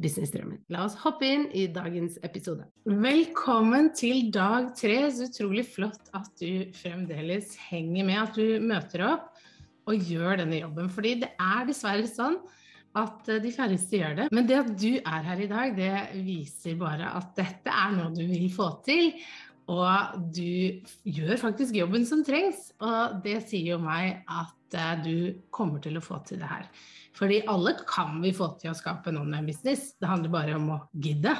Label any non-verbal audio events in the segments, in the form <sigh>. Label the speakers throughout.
Speaker 1: businessdrømmen. La oss hoppe inn i dagens episode. Velkommen til dag tre. Så utrolig flott at du fremdeles henger med, at du møter opp og gjør denne jobben. Fordi det er dessverre sånn at de færreste gjør det. Men det at du er her i dag, det viser bare at dette er noe du vil få til. Og du gjør faktisk jobben som trengs. Og det sier jo meg at uh, du kommer til å få til det her. Fordi alle kan vi få til å skape en online-business. Det handler bare om å gidde.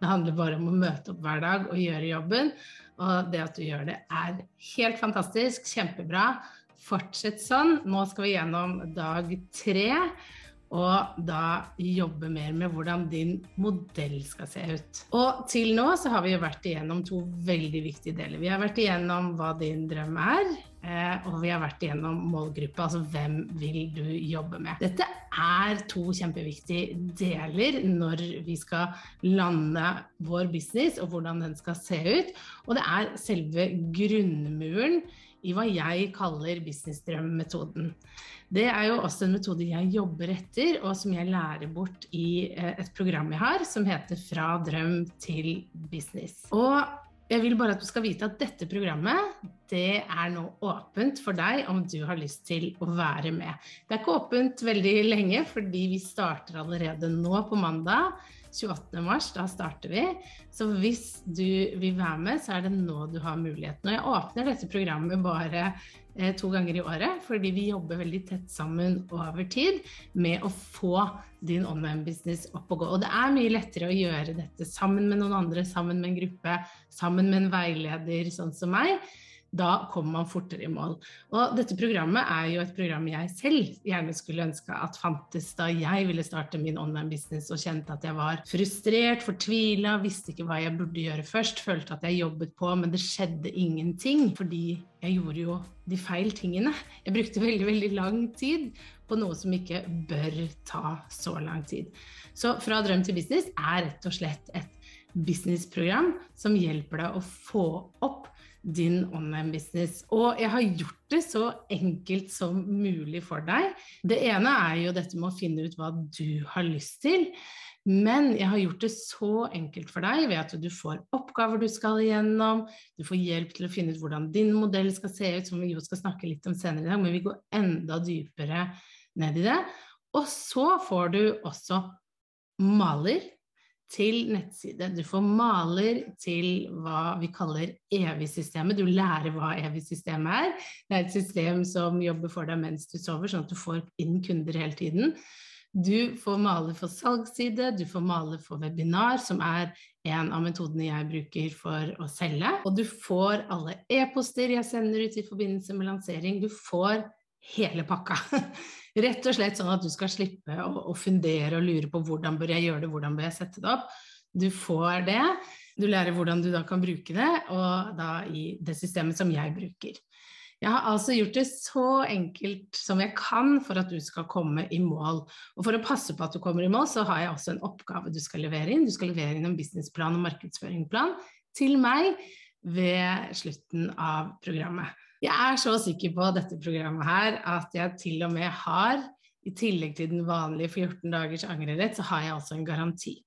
Speaker 1: Det handler bare om å møte opp hver dag og gjøre jobben. Og det at du gjør det, er helt fantastisk. Kjempebra. Fortsett sånn. Nå skal vi gjennom dag tre og da jobbe mer med hvordan din modell skal se ut. Og til nå så har vi jo vært igjennom to veldig viktige deler. Vi har vært igjennom hva din drøm er, eh, og vi har vært igjennom målgruppa, altså hvem vil du jobbe med. Dette er to kjempeviktige deler når vi skal lande vår business og hvordan den skal se ut. Og det er selve grunnmuren i hva jeg kaller businessdrømmetoden. Det er jo også en metode jeg jobber etter, og som jeg lærer bort i eh, et program jeg har som heter Fra drøm til business. Og jeg vil bare at du skal vite at dette programmet det er nå åpent for deg om du har lyst til å være med. Det er ikke åpent veldig lenge, fordi vi starter allerede nå på mandag. 28. mars, da starter vi. Så hvis du vil være med, så er det nå du har muligheten. Og jeg åpner dette programmet bare eh, to ganger i året, fordi vi jobber veldig tett sammen over tid med å få din online-business opp og gå. Og det er mye lettere å gjøre dette sammen med noen andre, sammen med en gruppe, sammen med en veileder sånn som meg da kommer man fortere i mål. Og dette programmet er jo et program jeg selv gjerne skulle ønske at fantes da jeg ville starte min online-business og kjente at jeg var frustrert, fortvila, visste ikke hva jeg burde gjøre først, følte at jeg jobbet på, men det skjedde ingenting fordi jeg gjorde jo de feil tingene. Jeg brukte veldig, veldig lang tid på noe som ikke bør ta så lang tid. Så Fra drøm til business er rett og slett et businessprogram som hjelper deg å få opp din online-business. Og jeg har gjort det så enkelt som mulig for deg. Det ene er jo dette med å finne ut hva du har lyst til. Men jeg har gjort det så enkelt for deg ved at du får oppgaver du skal igjennom, du får hjelp til å finne ut hvordan din modell skal se ut, som vi jo skal snakke litt om senere i dag, men vi går enda dypere ned i det. Og så får du også maler til nettside. Du får maler til hva vi kaller evig-systemet. Du lærer hva evig-systemet er. Det er et system som jobber for deg mens du sover, sånn at du får inn kunder hele tiden. Du får maler for salgsside, du får maler for webinar, som er en av metodene jeg bruker for å selge. Og du får alle e-poster jeg sender ut i forbindelse med lansering. Du får hele pakka. <laughs> Rett og slett sånn at du skal slippe å, å, fundere og lure på hvordan bør jeg gjøre det, hvordan bør jeg sette det opp. Du får det. Du lærer hvordan du da kan bruke det, og da i det systemet som jeg bruker. Jeg har altså gjort det så enkelt som jeg kan for at du skal komme i mål. Og for å passe på at du kommer i mål, så har jeg også en oppgave du skal levere inn. Du skal levere inn en businessplan og markedsføringsplan til meg ved slutten av programmet. Jeg er så sikker på dette programmet her at jeg til og med har, i tillegg til den vanlige 14 dagers angrerett, så har jeg også en garanti.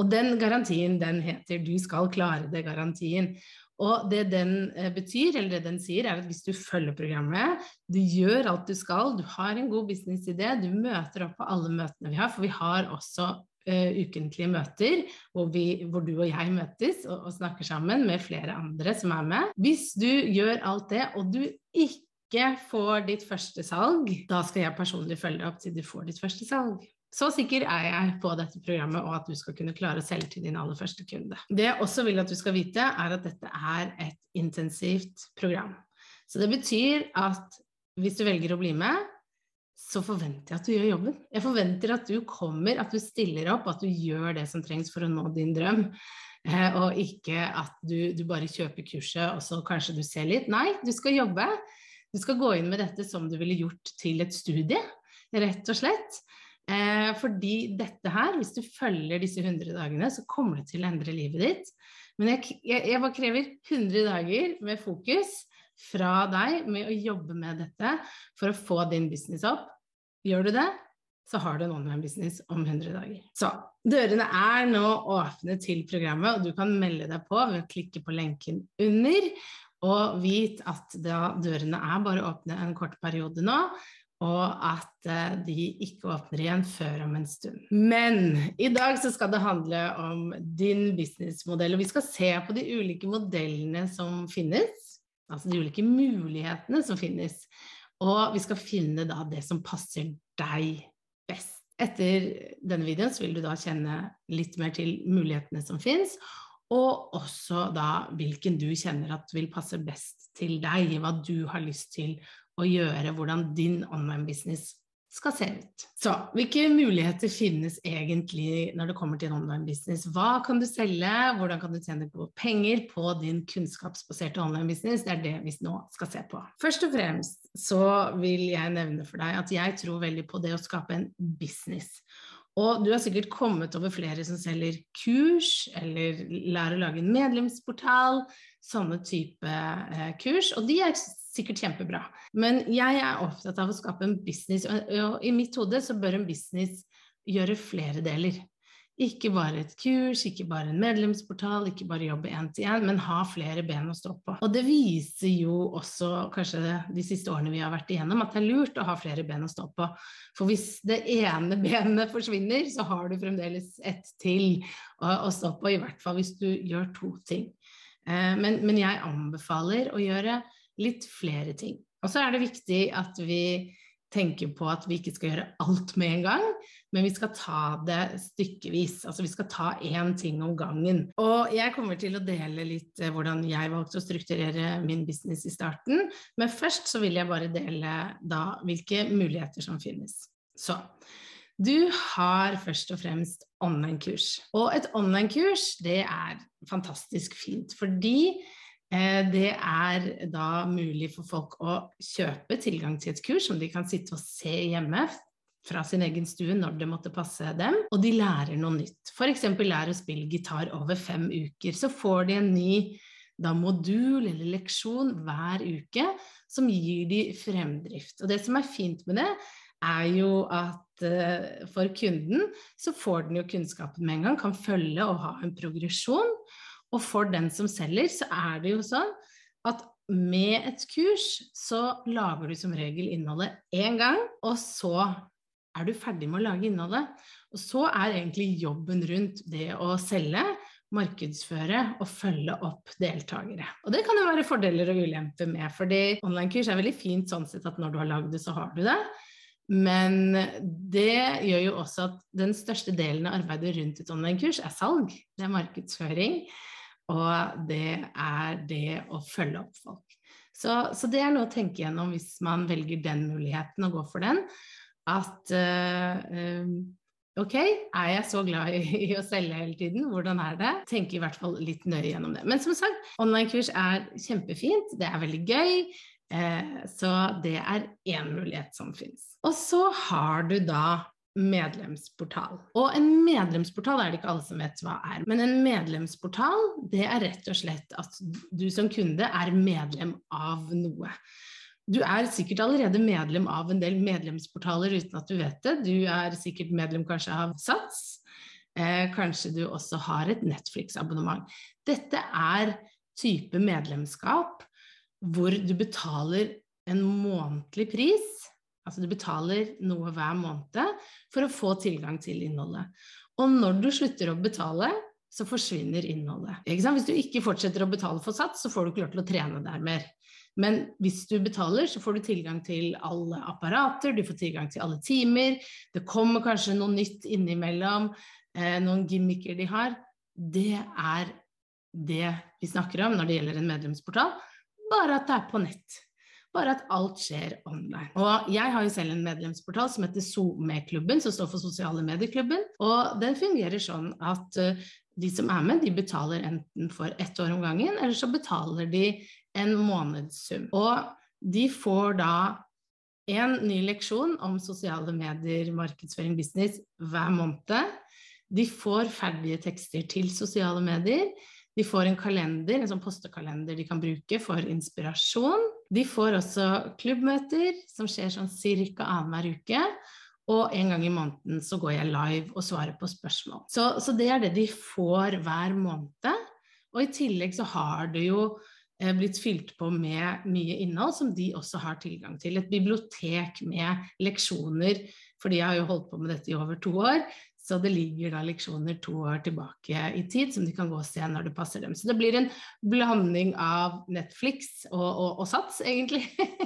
Speaker 1: Og den garantien, den heter 'du skal klare det', garantien. Og det den eh, betyr, eller det den sier, er at hvis du følger programmet, du gjør alt du skal, du har en god businessidé, du møter opp på alle møtene vi har, for vi har også uh, ukentlige møter hvor, vi, hvor, du og jeg møtes og, og, snakker sammen med flere andre som er med. Hvis du gjør alt det, og du ikke får ditt første salg, da skal jeg personlig følge deg opp til du får ditt første salg. Så sikker er jeg på dette programmet og at du skal kunne klare å selge til din aller første kunde. Det jeg også vil at du skal vite, er at dette er et intensivt program. Så det betyr at hvis du velger å bli med, så forventer jeg at du gjør jobben. Jeg forventer at du kommer, at du stiller opp, at du gjør det som trengs for å nå din drøm. Eh, og ikke at du, du bare kjøper kurset, og så kanskje du ser litt. Nei, du skal jobbe. Du skal gå inn med dette som du ville gjort til et studie, rett og slett. Eh, fordi dette her, hvis du følger disse 100 dagene, så kommer det til å endre livet ditt. Men jeg, jeg, jeg bare krever 100 dager med fokus fra deg med å jobbe med dette for å få din business opp. Gjør du det, så har du en online-business om 100 dager. Så dørene er nå åpne til programmet, og du kan melde deg på ved å klikke på lenken under. Og vit at da dørene er bare åpne en kort periode nå, og at eh, de ikke åpner igjen før om en stund. Men i dag så skal det handle om din businessmodell, og vi skal se på de ulike modellene som finnes, altså de ulike mulighetene som finnes, og vi skal finne da det som passer deg best. Etter denne videoen så vil du da kjenne litt mer til mulighetene som finnes, og også da hvilken du kjenner at vil passe best til deg, hva du har lyst til å gjøre, hvordan din online-business skal se ut. Så hvilke muligheter finnes egentlig når det kommer til en online-business? Hva kan du selge, hvordan kan du tjene på penger på din kunnskapsbaserte online-business? Det er det vi nå skal se på. Først og fremst så vil jeg nevne for deg at jeg tror veldig på det å skape en business. Og du har sikkert kommet over flere som selger kurs, eller lærer å lage en medlemsportal, sånne type eh, kurs, og de er sikkert kjempebra. Men jeg er opptatt av å skape en business, og, i mitt hode så bør en business gjøre flere deler. Ikke bare et kurs, ikke bare en medlemsportal, ikke bare jobbe én til én, men ha flere ben å stå på. Og det viser jo også, kanskje de siste årene vi har vært igjennom, at det er lurt å ha flere ben å stå på. For hvis det ene <laughs> benet forsvinner, så har du fremdeles ett til å, å stå på, i hvert fall hvis du gjør to ting. Eh, men, men jeg anbefaler å gjøre litt flere ting. Og så er det viktig at vi tenker på at vi ikke skal gjøre alt med en gang, men vi skal ta det stykkevis. Altså vi skal ta én ting om gangen. Og jeg kommer til å dele litt eh, hvordan jeg valgte å strukturere min business i starten, men først så vil jeg bare dele da hvilke muligheter som finnes. Så du har først og fremst online-kurs. Og et online-kurs, det er fantastisk fint, fordi det er da mulig for folk å kjøpe tilgang til et kurs som de kan sitte og se hjemme fra sin egen stue når det måtte passe dem, og de lærer noe nytt. F.eks. lærer å spille gitar over fem uker. Så får de en ny da, modul eller leksjon hver uke som gir de fremdrift. Og det som er fint med det, er jo at uh, for kunden så får den jo kunnskapen med en gang, kan følge og ha en progresjon. Og for den som selger, så er det jo sånn at med et kurs så lager du som regel innholdet én gang, og så er du ferdig med å lage innholdet. Og så er egentlig jobben rundt det å selge, markedsføre og følge opp deltakere. Og det kan jo være fordeler og ulemper med, fordi online-kurs er veldig fint sånn sett at når du har lagd det, så har du det. Men det gjør jo også at den største delen av arbeidet rundt et online-kurs er salg. Det er markedsføring. Og det er det å følge opp folk. Så, så, det er noe å tenke gjennom hvis man velger den muligheten og går for den. At uh, ok, er jeg så glad i, å selge hele tiden? Hvordan er det? Tenke i hvert fall litt nøye gjennom det. Men som sagt, online-kurs er kjempefint. Det er veldig gøy. Uh, så det er én mulighet som finnes. Og så har du da medlemsportal. Og en medlemsportal er det ikke alle som vet hva er. Men en medlemsportal, det er rett og slett at du som kunde er medlem av noe. Du er sikkert allerede medlem av en del medlemsportaler uten at du vet det. Du er sikkert medlem kanskje av Sats. Eh, kanskje du også har et Netflix-abonnement. Dette er type medlemskap hvor du betaler en månedlig pris Altså du betaler noe hver måned for å få tilgang til innholdet. Og når du slutter å betale, så forsvinner innholdet. Hvis du ikke fortsetter å betale for sats, så får du ikke lov til å trene der mer. Men hvis du betaler, så får du tilgang til alle apparater, du får tilgang til alle timer. Det kommer kanskje noe nytt innimellom, eh, noen gimmicker de har. Det er det vi snakker om når det gjelder en medlemsportal, bare at det er på nett. Bare at alt skjer online. Og jeg har jo selv en medlemsportal som heter SoMe-klubben, som står for Sosiale medieklubben. Og den fungerer sånn at uh, de som er med, de betaler enten for ett år om gangen, eller så betaler de en månedssum. Og de får da en ny leksjon om sosiale medier, markedsføring, business hver måned. De får ferdige tekster til sosiale medier. De får en kalender, en sånn postekalender de kan bruke for inspirasjon. De får også klubbmøter som skjer sånn ca. annenhver uke. Og en gang i måneden så går jeg live og svarer på spørsmål. Så, så, det er det de får hver måned. Og i tillegg så har det jo eh, blitt fylt på med mye innhold som de også har tilgang til. Et bibliotek med leksjoner, for de har jo holdt på med dette i over to år. Så det ligger da leksjoner to år tilbake i tid som de kan gå og se når det passer dem. Så det blir en blanding av Netflix og, og, og Sats, egentlig. <laughs>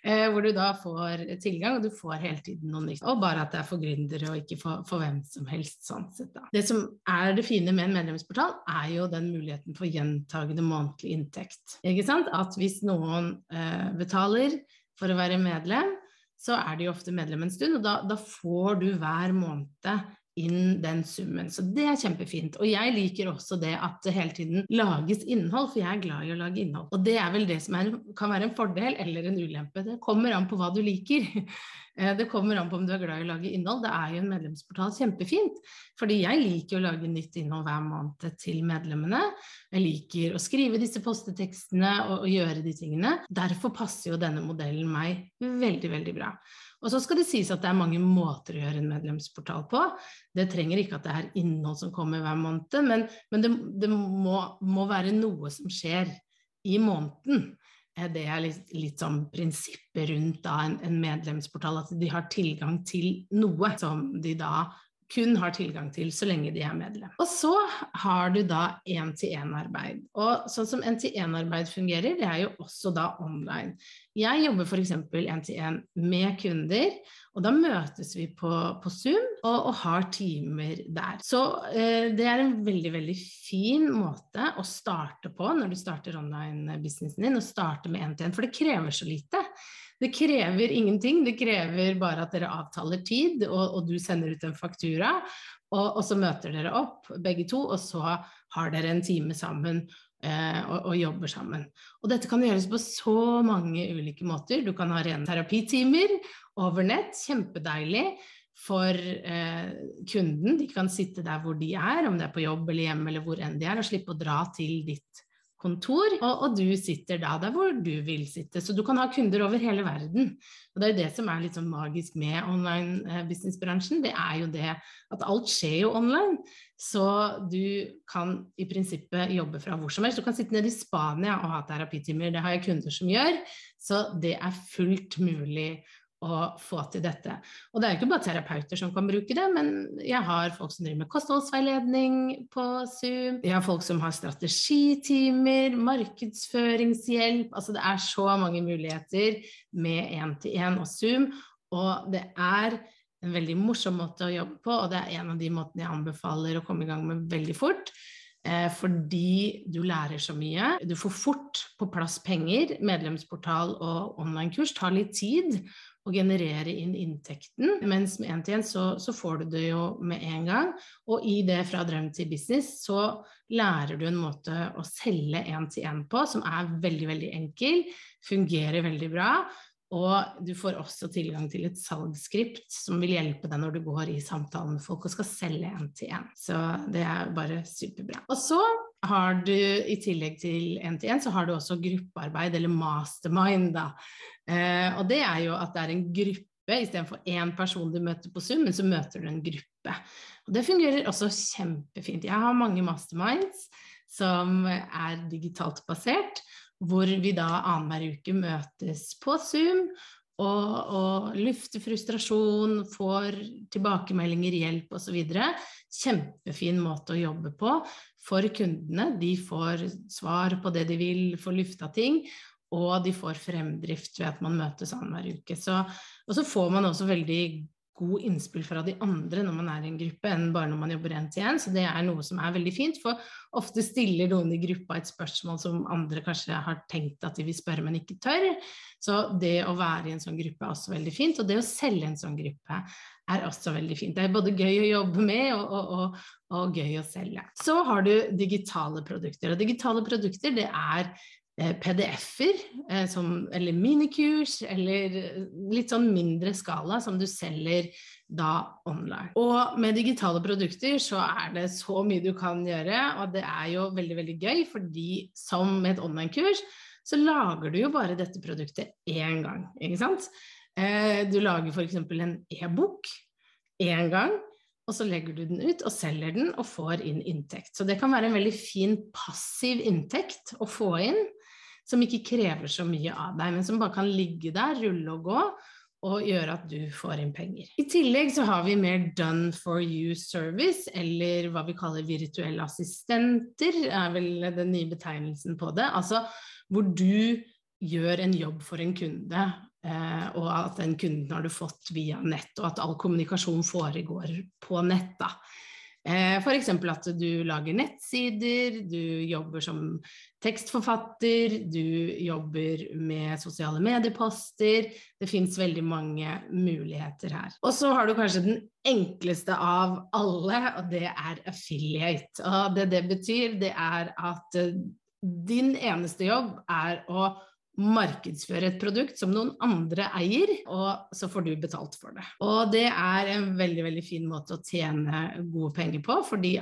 Speaker 1: Eh, hvor du da får tilgang, og du får hele tiden noe nytt. Og bare at det er for gründere og ikke for, for hvem som helst. sånn sett da. Det som er det fine med en medlemsportal, er jo den muligheten for gjentagende månedlig inntekt. Ikke sant? At hvis noen eh, betaler for å være medlem, så er de ofte medlem en stund, og da, da får du hver måned inn den summen. Så det er kjempefint. Og jeg liker også det at det hele tiden lages innhold, for jeg er glad i å lage innhold. Og det er vel det som er, kan være en fordel eller en ulempe. Det kommer an på hva du liker. <laughs> Eh, det kommer an på om du er glad i å lage innhold. Det er jo en medlemsportal kjempefint. Fordi jeg liker å lage nytt innhold hver måned til medlemmene. Jeg liker å skrive disse postetekstene og, og gjøre de tingene. Derfor passer jo denne modellen meg veldig, veldig bra. Og så skal det sies at det er mange måter å gjøre en medlemsportal på. Det trenger ikke at det er innhold som kommer hver måned, men, men det, det må, må, være noe som skjer i måneden. Eh, det er litt, litt sånn prinsippet rundt da, en, en medlemsportal, at de har tilgang til noe som de da kun har tilgang til så lenge de er medlem. Og så har du da én-til-én-arbeid. Og sånn som én-til-én-arbeid fungerer, det er jo også da online. Jeg jobber f.eks. én-til-én med kunder, og da møtes vi på, på Zoom og, og, har timer der. Så eh, det er en veldig, veldig fin måte å starte på når du starter online-businessen din, å starte med én-til-én, for det krever så lite. Det krever ingenting, det krever bare at dere avtaler tid, og, og du sender ut en faktura. Og, og, så møter dere opp, begge to, og så har dere en time sammen eh, og, og, jobber sammen. Og dette kan gjøres på så mange ulike måter. Du kan ha rene terapitimer over nett, kjempedeilig for eh, kunden. De kan sitte der hvor de er, om det er på jobb eller hjemme eller hvor enn de er, og slippe å dra til ditt kontor, og, og, du sitter da der hvor du vil sitte. Så du kan ha kunder over hele verden. Og det er jo det som er litt sånn magisk med online eh, businessbransjen. Det er jo det at alt skjer jo online. Så du kan i prinsippet jobbe fra hvor som helst. Du kan sitte nede i Spania og ha terapitimer, det har jeg kunder som gjør. Så det er fullt mulig å få til dette. Og det er jo ikke bare terapeuter som kan bruke det, men jeg har folk som driver med kostholdsveiledning på Zoom, jeg har folk som har strategitimer, markedsføringshjelp Altså det er så mange muligheter med én-til-én og Zoom, og det er en veldig morsom måte å jobbe på, og det er en av de måtene jeg anbefaler å komme i gang med veldig fort. Eh, fordi du lærer så mye. Du får fort på plass penger. Medlemsportal og online-kurs tar litt tid å generere inn inntekten. Mens med én til én så, så, får du det jo med en gang. Og i det fra drøm til business så lærer du en måte å selge én til én på som er veldig, veldig enkel, fungerer veldig bra. Og du får også tilgang til et salgsskript som vil hjelpe deg når du går i samtalen med folk og skal selge en til en. Så det er bare superbra. Og så har du i tillegg til NTN, så har du også gruppearbeid, eller mastermind, da. Eh, og det er jo at det er en gruppe istedenfor én person du møter på Zoom, men så møter du en gruppe. Og det fungerer også kjempefint. Jeg har mange masterminds som er digitalt basert, hvor vi da annenhver uke møtes på Zoom og, og lufte frustrasjon, får tilbakemeldinger, hjelp osv. Kjempefin måte å jobbe på for kundene. De får svar på det de vil, får lufta ting. og de får fremdrift ved at man møtes annenhver uke. Så, og så får man også veldig god innspill fra de andre når man er i en gruppe, enn bare når man jobber én til én. Så det er noe som er veldig fint, for ofte stiller noen i gruppa et spørsmål som andre kanskje har tenkt at de vil spørre, men ikke tør. Så det å være i en sånn gruppe er også veldig fint, og det å selge en sånn gruppe er også veldig fint. Det er både gøy å jobbe med og, og, og, og gøy å selge. Så har du digitale produkter, og digitale produkter det er PDF-er, eh, eller minikurs, eller litt sånn mindre skala som du selger da online. Og med digitale produkter så er det så mye du kan gjøre, og det er jo veldig, veldig gøy, fordi som med et online-kurs så lager du jo bare dette produktet én gang, ikke sant. Eh, du lager f.eks. en e-bok én gang, og så legger du den ut og selger den og får inn inntekt. Så det kan være en veldig fin passiv inntekt å få inn som ikke krever så mye av deg, men som bare kan ligge der, rulle og gå, og gjøre at du får inn penger. I tillegg så har vi mer done for you service, eller hva vi kaller virtuelle assistenter, er vel den nye betegnelsen på det. Altså hvor du gjør en jobb for en kunde, eh, og at den kunden har du fått via nett, og at all kommunikasjon foregår på nett. da. Eh, F.eks. at du lager nettsider, du jobber som tekstforfatter, du jobber med sosiale medieposter. Det fins veldig mange muligheter her. Og så har du kanskje den enkleste av alle, og det er affiliate. Og det det betyr, det er at eh, din eneste jobb er å markedsføre et produkt som noen andre eier, og så får du betalt for det. Og det er en veldig veldig fin måte å tjene gode penger på, fordi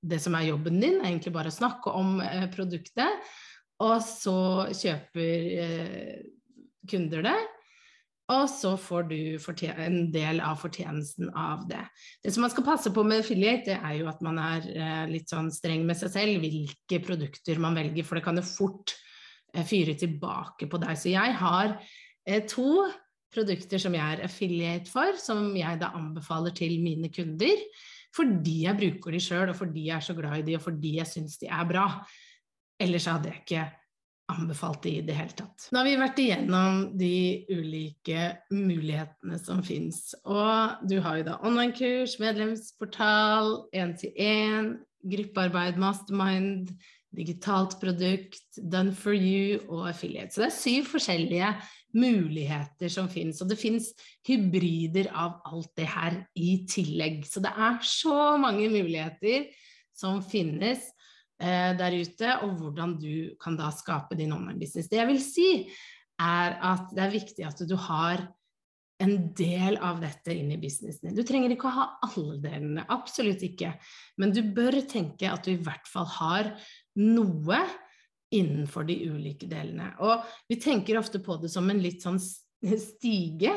Speaker 1: det som er jobben din, er egentlig bare å snakke om eh, produktet, og så kjøper eh, kunder det. Og så får du en del av fortjenesten av det. Det som man skal passe på med affiliate, det er jo at man er eh, litt sånn streng med seg selv, hvilke produkter man velger, for det kan jo fort fyre tilbake på deg. Så jeg har eh, to produkter som jeg er affiliate for, som jeg da anbefaler til mine kunder. Fordi jeg bruker de sjøl, og fordi jeg er så glad i de, og fordi jeg syns de er bra. Ellers hadde jeg ikke anbefalt de i det hele tatt. Nå har vi vært igjennom de ulike mulighetene som fins. Og du har jo da online-kurs, medlemsportal, én-til-én, gruppearbeid, mastermind, digitalt produkt, done for you og affiliate. Så det er syv forskjellige muligheter som finnes, og det finnes hybrider av alt det her i tillegg. Så det er så mange muligheter som finnes eh, der ute, og hvordan du kan da skape din online-business. Det jeg vil si, er at det er viktig at du har en del av dette inn i businessen. Du trenger ikke å ha alle delene, absolutt ikke. Men du bør tenke at du i hvert fall har noe innenfor de ulike delene. Og vi tenker ofte på det som en litt sånn stige.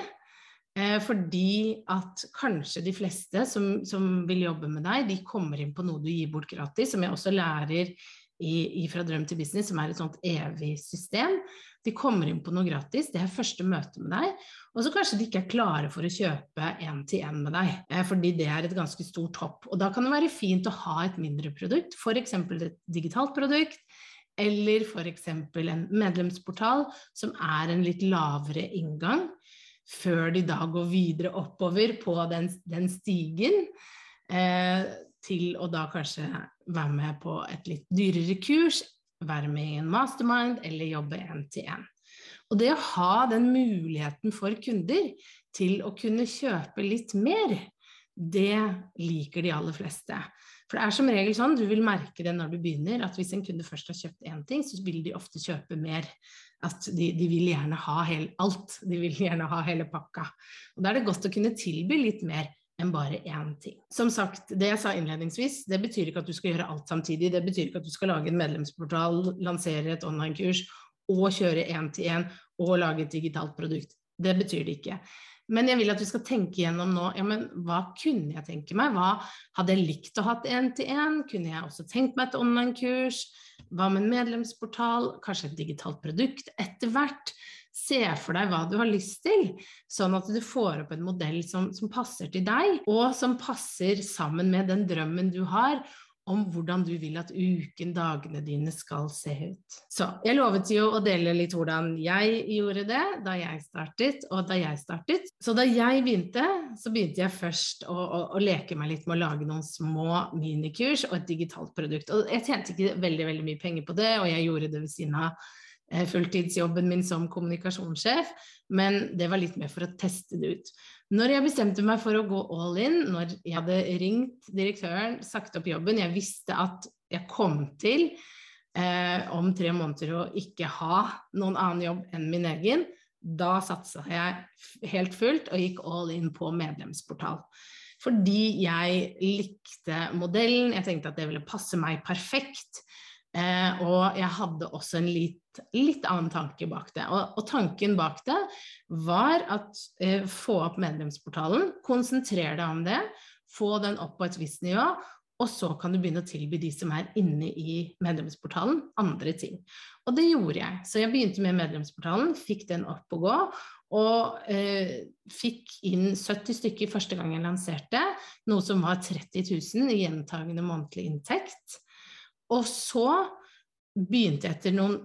Speaker 1: Eh, fordi at kanskje de fleste som, som, vil jobbe med deg, de kommer inn på noe du gir bort gratis, som jeg også lærer i, i Fra drøm til business, som er et sånt evig system. De kommer inn på noe gratis, det er første møte med deg. Og så kanskje de ikke er klare for å kjøpe én-til-én med deg, eh, fordi det er et ganske stort hopp. Og da kan det være fint å ha et mindre produkt, f.eks. et digitalt produkt, eller f.eks. en medlemsportal som er en litt lavere inngang, før de da går videre oppover på den, den stigen. Eh, til å da kanskje være med på et litt dyrere kurs, være med i en mastermind eller jobbe én til én. Og det å ha den muligheten for kunder til å kunne kjøpe litt mer, det liker de aller fleste. For det er som regel sånn, du vil merke det når du begynner, at hvis en kunde først har kjøpt én ting, så vil de ofte kjøpe mer. At de, de vil gjerne ha hel, alt. De vil gjerne ha hele pakka. Og da er det godt å kunne tilby litt mer enn bare én ting. Som sagt, det jeg sa innledningsvis, det betyr ikke at du skal gjøre alt samtidig. Det betyr ikke at du skal lage en medlemsportal, lansere et online-kurs og kjøre én-til-én og lage et digitalt produkt. Det betyr det ikke. Men jeg vil at du skal tenke gjennom nå ja, men hva kunne jeg tenke meg? Hva hadde jeg likt å ha én-til-én? Kunne jeg også tenkt meg et online-kurs? Hva med en medlemsportal? Kanskje et digitalt produkt etter hvert? Se for deg hva du har lyst til, sånn at du får opp en modell som, som passer til deg, og som passer sammen med den drømmen du har om hvordan du vil at uken, dagene dine skal se ut. Så jeg lovet jo å dele litt hvordan jeg gjorde det da jeg startet, og da jeg startet. Så da jeg begynte, så begynte jeg først å, å, å leke meg litt med å lage noen små minikurs og et digitalt produkt. Og jeg tjente ikke veldig, veldig mye penger på det, og jeg gjorde det ved siden av fulltidsjobben min som kommunikasjonssjef, men det var litt mer for å teste det ut. Når jeg bestemte meg for å gå all in, når jeg hadde ringt direktøren, sagt opp jobben, jeg visste at jeg kom til eh, om tre måneder å ikke ha noen annen jobb enn min egen, da satsa jeg helt fullt og gikk all in på medlemsportal. Fordi jeg likte modellen, jeg tenkte at det ville passe meg perfekt. Eh, og jeg hadde også en litt, litt annen tanke bak det. Og, og tanken bak det var at eh, få opp medlemsportalen, konsentrere deg om det, få den opp på et visst nivå, og så kan du begynne å tilby de som er inne i medlemsportalen, andre ting. Og det gjorde jeg. Så jeg begynte med medlemsportalen, fikk den opp og gå. Og eh, fikk inn 70 stykker første gang jeg lanserte, noe som var 30 000 i gjentagende månedlig inntekt. Og så begynte jeg etter noen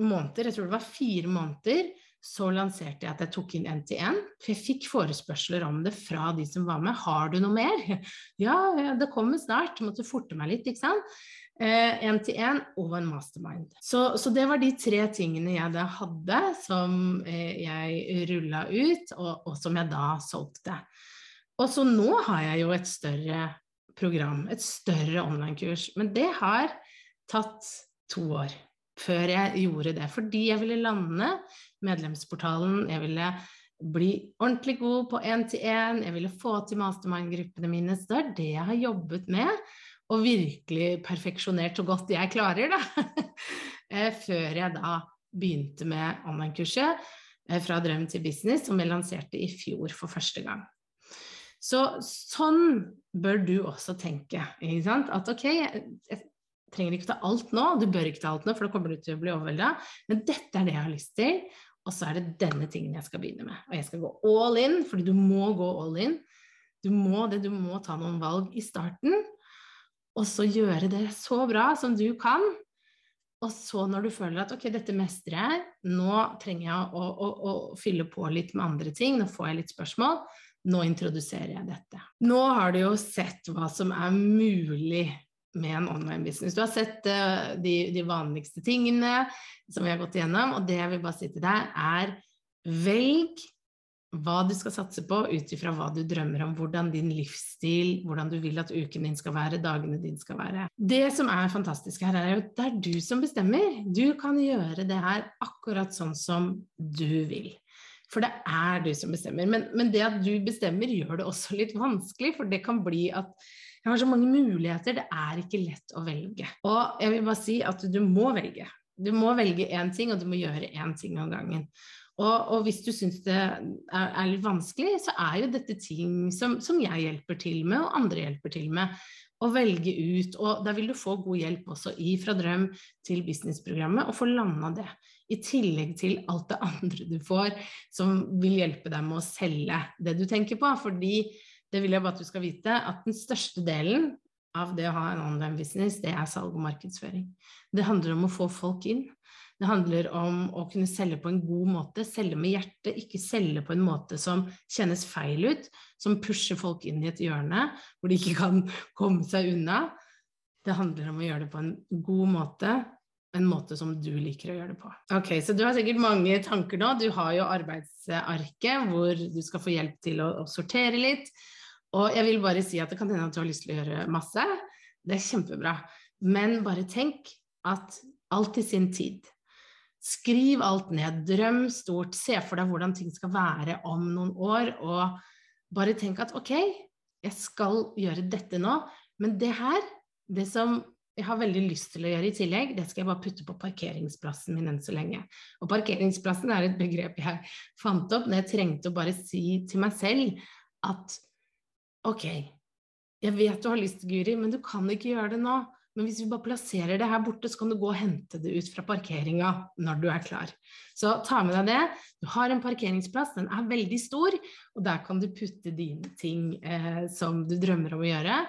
Speaker 1: måneder, jeg tror det var fire måneder, så lanserte jeg at jeg tok inn NTN. For jeg fikk forespørsler om det fra de som var med. Har du noe mer? <laughs> Ja, det kommer snart. Jeg Måtte forte meg litt, ikke sant. Eh, NTN og en mastermind. Så, så, det var de tre tingene jeg da hadde som eh, jeg rulla ut, og, og, som jeg da solgte. Og så nå har jeg jo et større program, et større online-kurs. Men det har tatt to år før jeg gjorde det. Fordi jeg ville lande medlemsportalen, jeg ville bli ordentlig god på én-til-én, jeg ville få til mastermind-gruppene mine. Så det er det jeg har jobbet med, og virkelig perfeksjonert så godt jeg klarer, da. <laughs> Eh, før jeg da begynte med online-kurset eh, fra drøm til business, som jeg lanserte i fjor for første gang. Så sånn bør du også tenke. At ok, jeg, trenger ikke ta alt nå, du bør ikke ta alt nå, for da kommer du til å bli overvelda, men dette er det jeg har lyst til, og så er det denne tingen jeg skal begynne med. Og jeg skal gå all in, fordi du må gå all in. Du må det, du må ta noen valg i starten, og så gjøre det så bra som du kan. Og så når du føler at ok, dette mestrer jeg, nå trenger jeg å, å, å, fylle på litt med andre ting, nå får jeg litt spørsmål, nå introduserer jeg dette. Nå har du jo sett hva som er mulig med en online business. Du har sett uh, de, de, vanligste tingene som vi har gått igjennom, og det jeg vil bare si til deg, er velg hva du skal satse på ut ifra hva du drømmer om, hvordan din livsstil, hvordan du vil at uken din skal være, dagene dine skal være. Det som er fantastisk her, er jo at det er du som bestemmer. Du kan gjøre det her akkurat sånn som du vil. For det er du som bestemmer. Men, men det at du bestemmer, gjør det også litt vanskelig, for det kan bli at jeg har så mange muligheter, det er ikke lett å velge. Og jeg vil bare si at du må velge. Du må velge én ting, og du må gjøre én ting av gangen. Og, og, hvis du syns det er, er, litt vanskelig, så er jo dette ting som, som, jeg hjelper til med, og andre hjelper til med. Å velge ut, og da vil du få god hjelp også i Fra drøm til businessprogrammet, og få landa det. I tillegg til alt det andre du får som vil hjelpe deg med å selge det du tenker på. Fordi det vil jeg bare at du skal vite, at den største delen av det å ha en online business, det er salg og markedsføring. Det handler om å få folk inn. Det handler om å kunne selge på en god måte, selge med hjertet, ikke selge på en måte som kjennes feil ut, som pusher folk inn i et hjørne hvor de ikke kan <laughs> komme seg unna. Det handler om å gjøre det på en god måte, en måte som du liker å gjøre det på. Ok, Så du har sikkert mange tanker nå. Du har jo arbeidsarket hvor du skal få hjelp til å, å sortere litt. Og jeg vil bare si at det kan hende at du har lyst til å gjøre masse. Det er kjempebra. Men bare tenk at alt i sin tid. Skriv alt ned. Drøm stort. Se for deg hvordan ting skal være om noen år. Og bare tenk at ok, jeg skal gjøre dette nå, men det her, det som jeg har veldig lyst til å gjøre i tillegg, det skal jeg bare putte på parkeringsplassen min enn så lenge. Og parkeringsplassen er et begrep jeg fant opp når jeg trengte å bare si til meg selv at Ok, jeg vet du har lyst, Guri, men du kan ikke gjøre det nå. Men hvis vi bare plasserer det her borte, så kan du gå og hente det ut fra parkeringa når du er klar. Så ta med deg det. Du har en parkeringsplass, den er veldig stor, og der kan du putte dine ting eh, som du drømmer om å gjøre.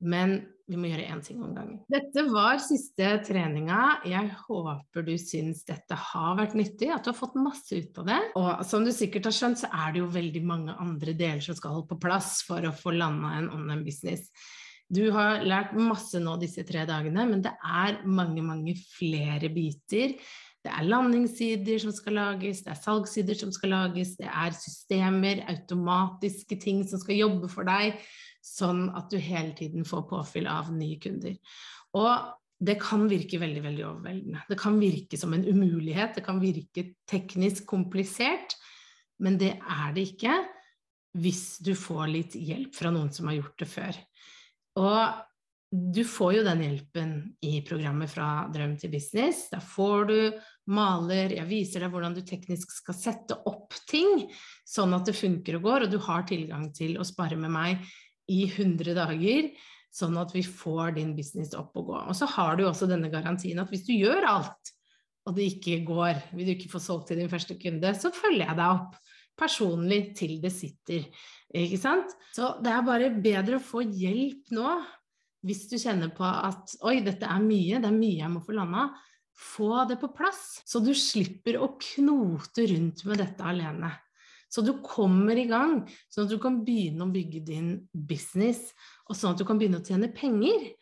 Speaker 1: Men vi må gjøre én ting om gangen. Dette var siste treninga. Jeg håper du syns dette har vært nyttig, at du har fått masse ut av det. Og som du sikkert har skjønt, så er det jo veldig mange andre deler som skal holde på plass for å få landa en online business. Du har lært masse nå disse tre dagene, men det er mange, mange flere biter. Det er landingssider som skal lages, det er salgssider som skal lages, det er systemer, automatiske ting som skal jobbe for deg sånn at du hele tiden får påfyll av nye kunder. Og det kan virke veldig, veldig overveldende. Det kan virke som en umulighet, det kan virke teknisk komplisert, men det er det ikke hvis du får litt hjelp fra noen som har gjort det før. Og du får jo den hjelpen i programmet fra drøm til business. Da får du maler, jeg viser deg hvordan du teknisk skal sette opp ting, sånn at det funker og går, og du har tilgang til å spare med meg i 100 dager, sånn at vi får din business opp og gå. Og så har du også denne garantien at hvis du gjør alt, og det ikke går, vil du ikke få solgt til din første kunde, så følger jeg deg opp personlig til det sitter. Ikke sant? Så det er bare bedre å få hjelp nå hvis du kjenner på at oi, dette er mye, det er mye jeg må få landa. Få det på plass, så du slipper å knote rundt med dette alene. Så du kommer i gang, sånn at du kan begynne å bygge din business, og sånn at du kan begynne å tjene penger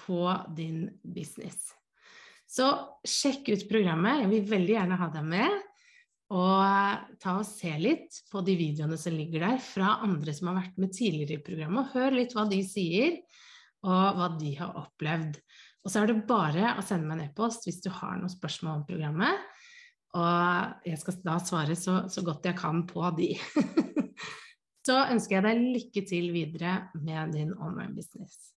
Speaker 1: på din business. Så sjekk ut programmet. Jeg vil veldig gjerne ha deg med. Og ta og se litt på de videoene som ligger der fra andre som har vært med tidligere i programmet, og hør litt hva de sier, og hva de har opplevd. Og så er det bare å sende meg en e-post hvis du har noen spørsmål om programmet. Og jeg skal da svare så, så godt jeg kan på de. <laughs> så ønsker jeg deg lykke til videre med din online business.